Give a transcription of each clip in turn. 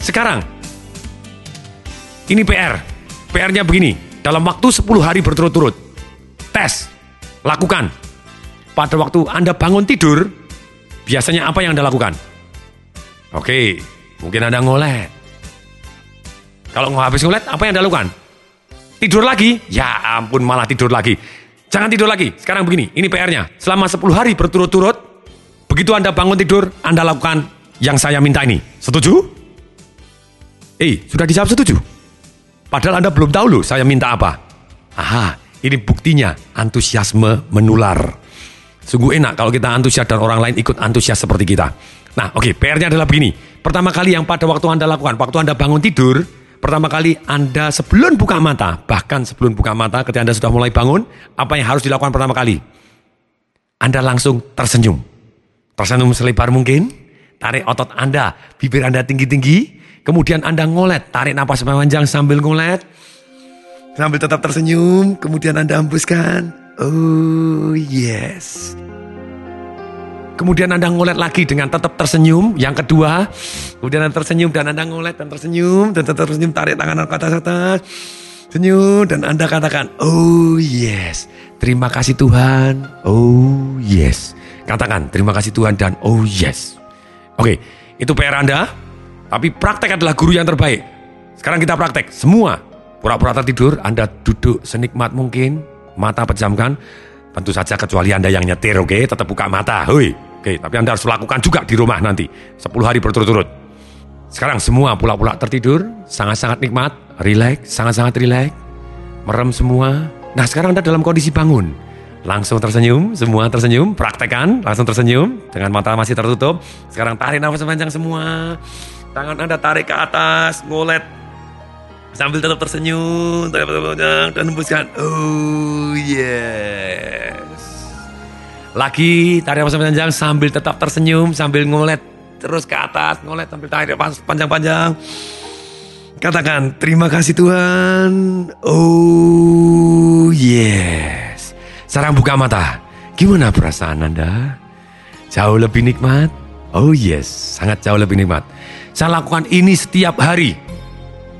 sekarang ini PR. PR-nya begini, dalam waktu 10 hari berturut-turut. Tes, lakukan. Pada waktu Anda bangun tidur, biasanya apa yang Anda lakukan? Oke, mungkin Anda ngolet. Kalau habis ngolet, apa yang Anda lakukan? Tidur lagi? Ya ampun, malah tidur lagi. Jangan tidur lagi. Sekarang begini, ini PR-nya. Selama 10 hari berturut-turut, begitu Anda bangun tidur, Anda lakukan yang saya minta ini. Setuju? Eh, sudah dijawab setuju? Padahal Anda belum tahu loh saya minta apa. Aha, ini buktinya antusiasme menular. Sungguh enak kalau kita antusias dan orang lain ikut antusias seperti kita. Nah, oke, okay, PR-nya adalah begini. Pertama kali yang pada waktu Anda lakukan, waktu Anda bangun tidur, pertama kali Anda sebelum buka mata, bahkan sebelum buka mata ketika Anda sudah mulai bangun, apa yang harus dilakukan pertama kali? Anda langsung tersenyum. Tersenyum selebar mungkin, tarik otot Anda, bibir Anda tinggi-tinggi, Kemudian Anda ngolet, tarik napas panjang sambil ngolet. Sambil tetap tersenyum, kemudian Anda hembuskan. Oh yes. Kemudian Anda ngolet lagi dengan tetap tersenyum. Yang kedua, kemudian Anda tersenyum dan Anda ngolet dan tersenyum dan tetap tersenyum, tarik tangan ke atas atas. Senyum dan Anda katakan, oh yes. Terima kasih Tuhan. Oh yes. Katakan terima kasih Tuhan dan oh yes. Oke, itu PR Anda. Tapi praktek adalah guru yang terbaik. Sekarang kita praktek. Semua pura-pura tertidur, Anda duduk senikmat mungkin, mata pejamkan. Tentu saja kecuali Anda yang nyetir, oke? Okay? Tetap buka mata, hui. Oke, okay, tapi Anda harus lakukan juga di rumah nanti. 10 hari berturut-turut. Sekarang semua pula-pula tertidur, sangat-sangat nikmat, rileks, sangat-sangat rileks. Merem semua. Nah sekarang Anda dalam kondisi bangun. Langsung tersenyum, semua tersenyum, praktekan, langsung tersenyum, dengan mata masih tertutup. Sekarang tarik nafas panjang semua. Tangan Anda tarik ke atas, ngolet. Sambil tetap tersenyum, dan hembuskan. Oh yes. Lagi tarik nafas panjang sambil tetap tersenyum, sambil ngolet terus ke atas, ngolet sambil tarik panjang-panjang. Katakan, terima kasih Tuhan. Oh yes. Sekarang buka mata. Gimana perasaan Anda? Jauh lebih nikmat? Oh yes, sangat jauh lebih nikmat. Saya lakukan ini setiap hari.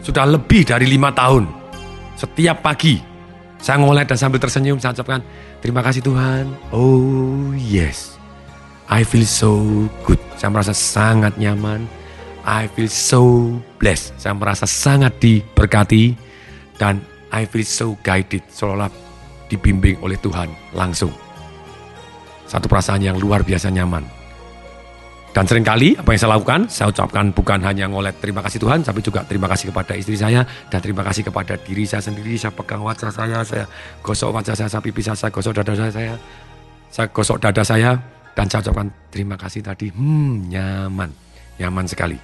Sudah lebih dari lima tahun. Setiap pagi. Saya ngoleh dan sambil tersenyum saya ucapkan, terima kasih Tuhan. Oh yes. I feel so good. Saya merasa sangat nyaman. I feel so blessed. Saya merasa sangat diberkati. Dan I feel so guided. Seolah-olah dibimbing oleh Tuhan langsung. Satu perasaan yang luar biasa nyaman. Dan sering kali apa yang saya lakukan, saya ucapkan bukan hanya ngolet terima kasih Tuhan, tapi juga terima kasih kepada istri saya dan terima kasih kepada diri saya sendiri. Saya pegang wajah saya, saya gosok wajah saya, saya pipi saya, saya gosok dada saya, saya, saya gosok dada saya dan saya ucapkan terima kasih tadi. Hmm, nyaman, nyaman sekali.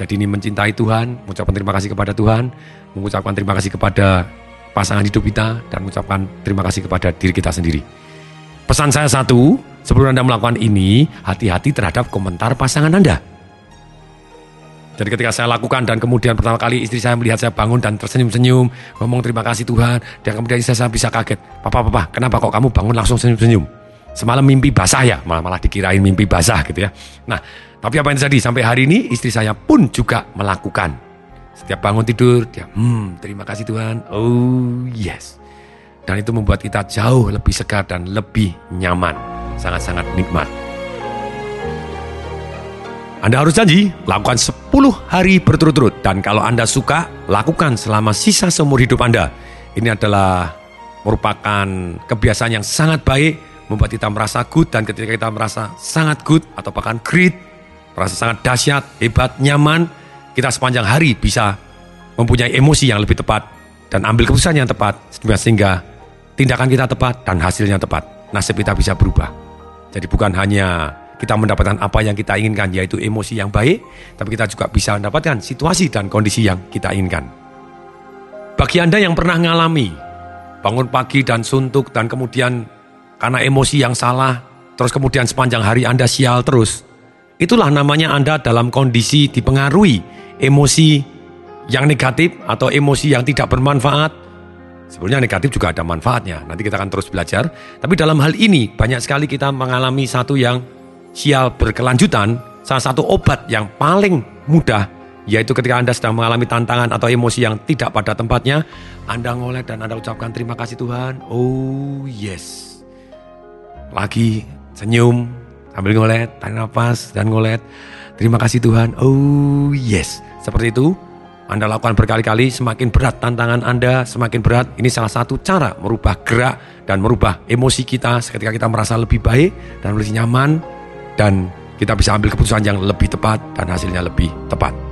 Jadi ini mencintai Tuhan, mengucapkan terima kasih kepada Tuhan, mengucapkan terima kasih kepada pasangan hidup kita dan mengucapkan terima kasih kepada diri kita sendiri. Pesan saya satu, Sebelum Anda melakukan ini, hati-hati terhadap komentar pasangan Anda. Jadi ketika saya lakukan dan kemudian pertama kali istri saya melihat saya bangun dan tersenyum-senyum, ngomong terima kasih Tuhan, dan kemudian istri saya bisa kaget, Papa, Papa, kenapa kok kamu bangun langsung senyum-senyum? Semalam mimpi basah ya, malah, malah dikirain mimpi basah gitu ya. Nah, tapi apa yang terjadi sampai hari ini istri saya pun juga melakukan. Setiap bangun tidur, dia, hmm, terima kasih Tuhan, oh yes. Dan itu membuat kita jauh lebih segar dan lebih nyaman sangat-sangat nikmat. Anda harus janji, lakukan 10 hari berturut-turut. Dan kalau Anda suka, lakukan selama sisa seumur hidup Anda. Ini adalah merupakan kebiasaan yang sangat baik, membuat kita merasa good, dan ketika kita merasa sangat good, atau bahkan great, merasa sangat dahsyat, hebat, nyaman, kita sepanjang hari bisa mempunyai emosi yang lebih tepat, dan ambil keputusan yang tepat, sehingga tindakan kita tepat dan hasilnya tepat. Nasib kita bisa berubah. Jadi bukan hanya kita mendapatkan apa yang kita inginkan yaitu emosi yang baik, tapi kita juga bisa mendapatkan situasi dan kondisi yang kita inginkan. Bagi Anda yang pernah mengalami bangun pagi dan suntuk dan kemudian karena emosi yang salah, terus kemudian sepanjang hari Anda sial terus, itulah namanya Anda dalam kondisi dipengaruhi emosi yang negatif atau emosi yang tidak bermanfaat Sebenarnya negatif juga ada manfaatnya. Nanti kita akan terus belajar. Tapi dalam hal ini banyak sekali kita mengalami satu yang sial berkelanjutan. Salah satu obat yang paling mudah yaitu ketika Anda sedang mengalami tantangan atau emosi yang tidak pada tempatnya, Anda ngoleh dan Anda ucapkan terima kasih Tuhan. Oh yes. Lagi senyum sambil ngolet, tarik nafas dan ngolet. Terima kasih Tuhan. Oh yes. Seperti itu, anda lakukan berkali-kali, semakin berat tantangan Anda, semakin berat. Ini salah satu cara merubah gerak dan merubah emosi kita ketika kita merasa lebih baik dan lebih nyaman dan kita bisa ambil keputusan yang lebih tepat dan hasilnya lebih tepat.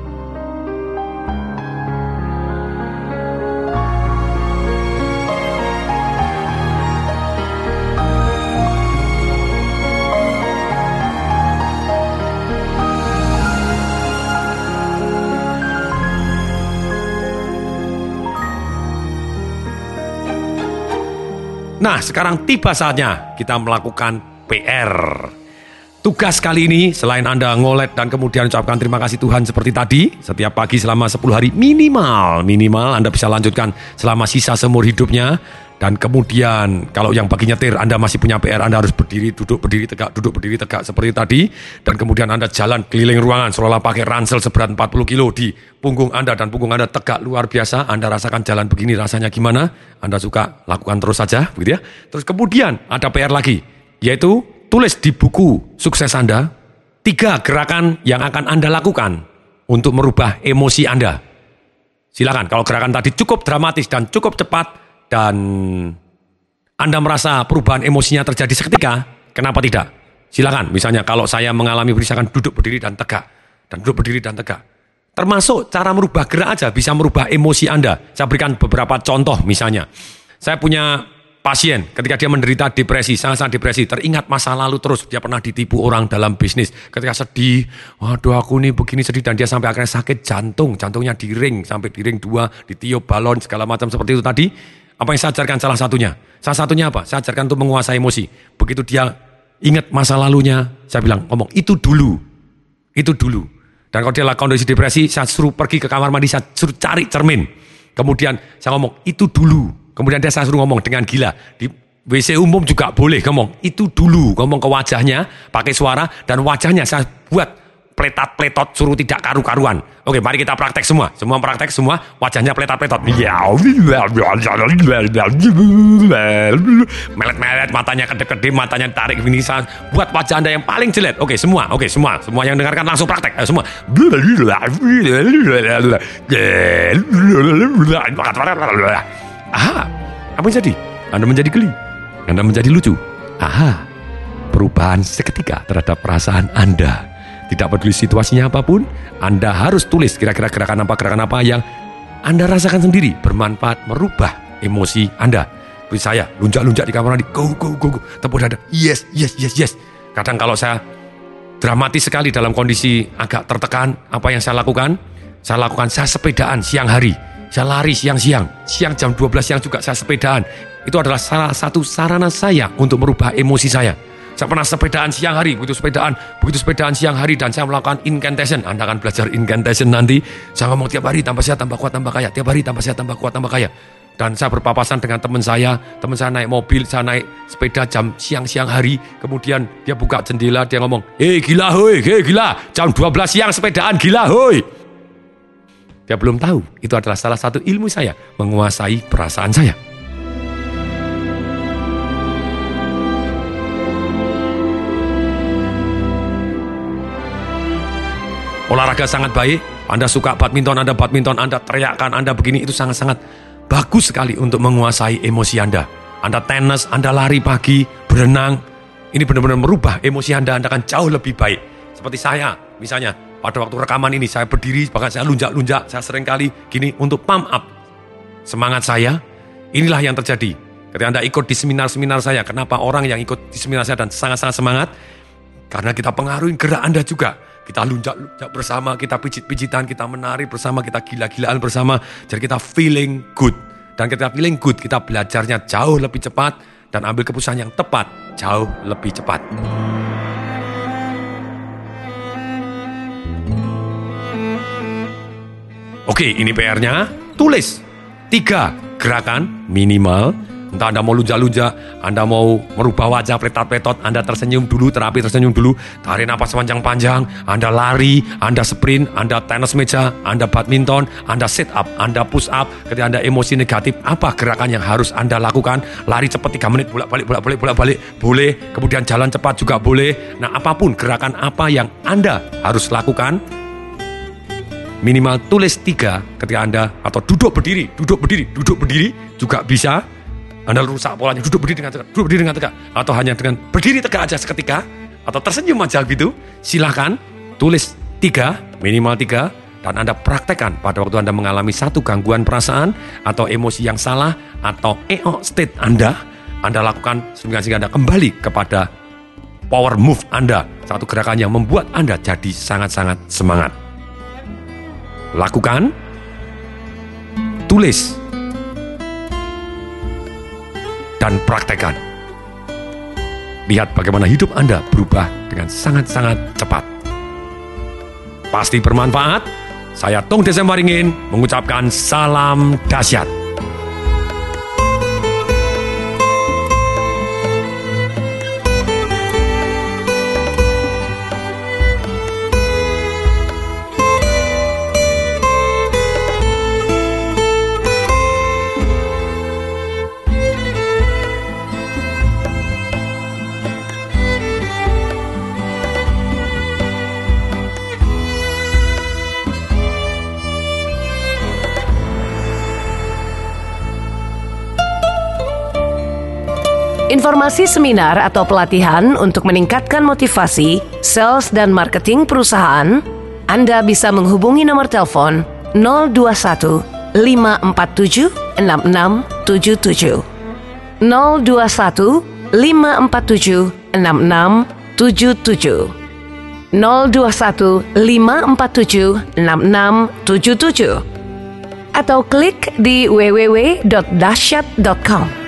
Nah, sekarang tiba saatnya kita melakukan PR. Tugas kali ini selain Anda ngolet dan kemudian ucapkan terima kasih Tuhan seperti tadi, setiap pagi selama 10 hari minimal, minimal Anda bisa lanjutkan selama sisa seumur hidupnya. Dan kemudian kalau yang bagi nyetir Anda masih punya PR Anda harus berdiri, duduk, berdiri, tegak, duduk, berdiri, tegak seperti tadi. Dan kemudian Anda jalan keliling ruangan seolah pakai ransel seberat 40 kilo di punggung Anda dan punggung Anda tegak luar biasa. Anda rasakan jalan begini rasanya gimana? Anda suka lakukan terus saja begitu ya. Terus kemudian ada PR lagi yaitu tulis di buku sukses Anda tiga gerakan yang akan Anda lakukan untuk merubah emosi Anda. Silakan kalau gerakan tadi cukup dramatis dan cukup cepat dan Anda merasa perubahan emosinya terjadi seketika, kenapa tidak? Silakan, misalnya kalau saya mengalami misalkan duduk berdiri dan tegak, dan duduk berdiri dan tegak. Termasuk cara merubah gerak aja bisa merubah emosi Anda. Saya berikan beberapa contoh misalnya. Saya punya pasien ketika dia menderita depresi, sangat-sangat depresi, teringat masa lalu terus, dia pernah ditipu orang dalam bisnis, ketika sedih, waduh aku nih begini sedih, dan dia sampai akhirnya sakit jantung, jantungnya di ring, sampai di ring dua, ditiup balon, segala macam seperti itu tadi, apa yang saya ajarkan salah satunya? Salah satunya apa? Saya ajarkan untuk menguasai emosi. Begitu dia ingat masa lalunya, saya bilang, ngomong, itu dulu, itu dulu. Dan kalau dia lakukan kondisi depresi, saya suruh pergi ke kamar mandi, saya suruh cari cermin. Kemudian saya ngomong, itu dulu, Kemudian dia saya suruh ngomong dengan gila. Di WC umum juga boleh ngomong. Itu dulu. Ngomong ke wajahnya, pakai suara, dan wajahnya saya buat pletat-pletot suruh tidak karu-karuan. Oke, mari kita praktek semua. Semua praktek semua, wajahnya pletat-pletot. Melet-melet, matanya kedip-kedip, matanya tarik gini. Buat wajah Anda yang paling jelek. Oke, semua. Oke, semua. Semua yang dengarkan langsung praktek. Ayo, semua. Aha, apa yang jadi? Anda menjadi geli. Anda menjadi lucu. Aha, perubahan seketika terhadap perasaan Anda. Tidak peduli situasinya apa pun, Anda harus tulis kira-kira gerakan apa, gerakan apa yang Anda rasakan sendiri bermanfaat merubah emosi Anda. Seperti saya, lunjak-lunjak di kamar mandi, go, go, go, go, tepuk dada, yes, yes, yes, yes. Kadang kalau saya dramatis sekali dalam kondisi agak tertekan, apa yang saya lakukan? Saya lakukan, saya sepedaan siang hari saya lari siang-siang, siang jam 12 siang juga saya sepedaan. Itu adalah salah satu sarana saya untuk merubah emosi saya. Saya pernah sepedaan siang hari, begitu sepedaan, begitu sepedaan siang hari dan saya melakukan incantation. Anda akan belajar incantation nanti. Saya ngomong tiap hari tambah saya tambah kuat tambah kaya, tiap hari tambah saya tambah kuat tambah kaya. Dan saya berpapasan dengan teman saya, teman saya naik mobil, saya naik sepeda jam siang-siang hari. Kemudian dia buka jendela, dia ngomong, Hei gila hoi, hei gila, jam 12 siang sepedaan gila hoi. Dia belum tahu, itu adalah salah satu ilmu saya menguasai perasaan saya. Olahraga sangat baik, Anda suka badminton, Anda badminton, Anda teriakkan, Anda begini, itu sangat-sangat bagus sekali untuk menguasai emosi Anda. Anda tenis, Anda lari pagi, berenang, ini benar-benar merubah emosi Anda, Anda akan jauh lebih baik. Seperti saya, misalnya, pada waktu rekaman ini saya berdiri, bahkan saya lunjak-lunjak, saya sering kali gini untuk pump up semangat saya. Inilah yang terjadi. Ketika Anda ikut di seminar-seminar saya, kenapa orang yang ikut di seminar saya dan sangat-sangat semangat? Karena kita pengaruhi gerak Anda juga. Kita lunjak-lunjak bersama, kita pijit-pijitan, kita menari bersama, kita gila-gilaan bersama. Jadi kita feeling good. Dan ketika feeling good, kita belajarnya jauh lebih cepat dan ambil keputusan yang tepat jauh lebih cepat. Oke, ini PR-nya. Tulis tiga gerakan minimal Entah Anda mau luja-luja, Anda mau merubah wajah pletot-pletot, Anda tersenyum dulu, terapi tersenyum dulu, tarik napas panjang-panjang, Anda lari, Anda sprint, Anda tenis meja, Anda badminton, Anda sit up, Anda push up, ketika Anda emosi negatif, apa gerakan yang harus Anda lakukan? Lari cepat 3 menit, bolak-balik, bolak-balik, bolak-balik, boleh. Kemudian jalan cepat juga boleh. Nah, apa pun gerakan apa yang Anda harus lakukan, minimal tulis tiga ketika Anda atau duduk berdiri, duduk berdiri, duduk berdiri juga bisa. Anda rusak polanya duduk berdiri dengan tegak, duduk berdiri dengan tegak, atau hanya dengan berdiri tegak aja seketika, atau tersenyum aja gitu. Silahkan tulis tiga, minimal tiga, dan Anda praktekkan pada waktu Anda mengalami satu gangguan perasaan atau emosi yang salah atau EO state Anda, Anda lakukan sehingga Anda kembali kepada power move Anda, satu gerakan yang membuat Anda jadi sangat-sangat semangat. Lakukan, tulis, dan praktekkan. Lihat bagaimana hidup Anda berubah dengan sangat-sangat cepat. Pasti bermanfaat. Saya Tung Desembaringin mengucapkan salam dahsyat. Informasi seminar atau pelatihan untuk meningkatkan motivasi, sales dan marketing perusahaan, Anda bisa menghubungi nomor telepon 021 547 6677. 021 547 6677. 021 547 6677 atau klik di www.dahsyat.com.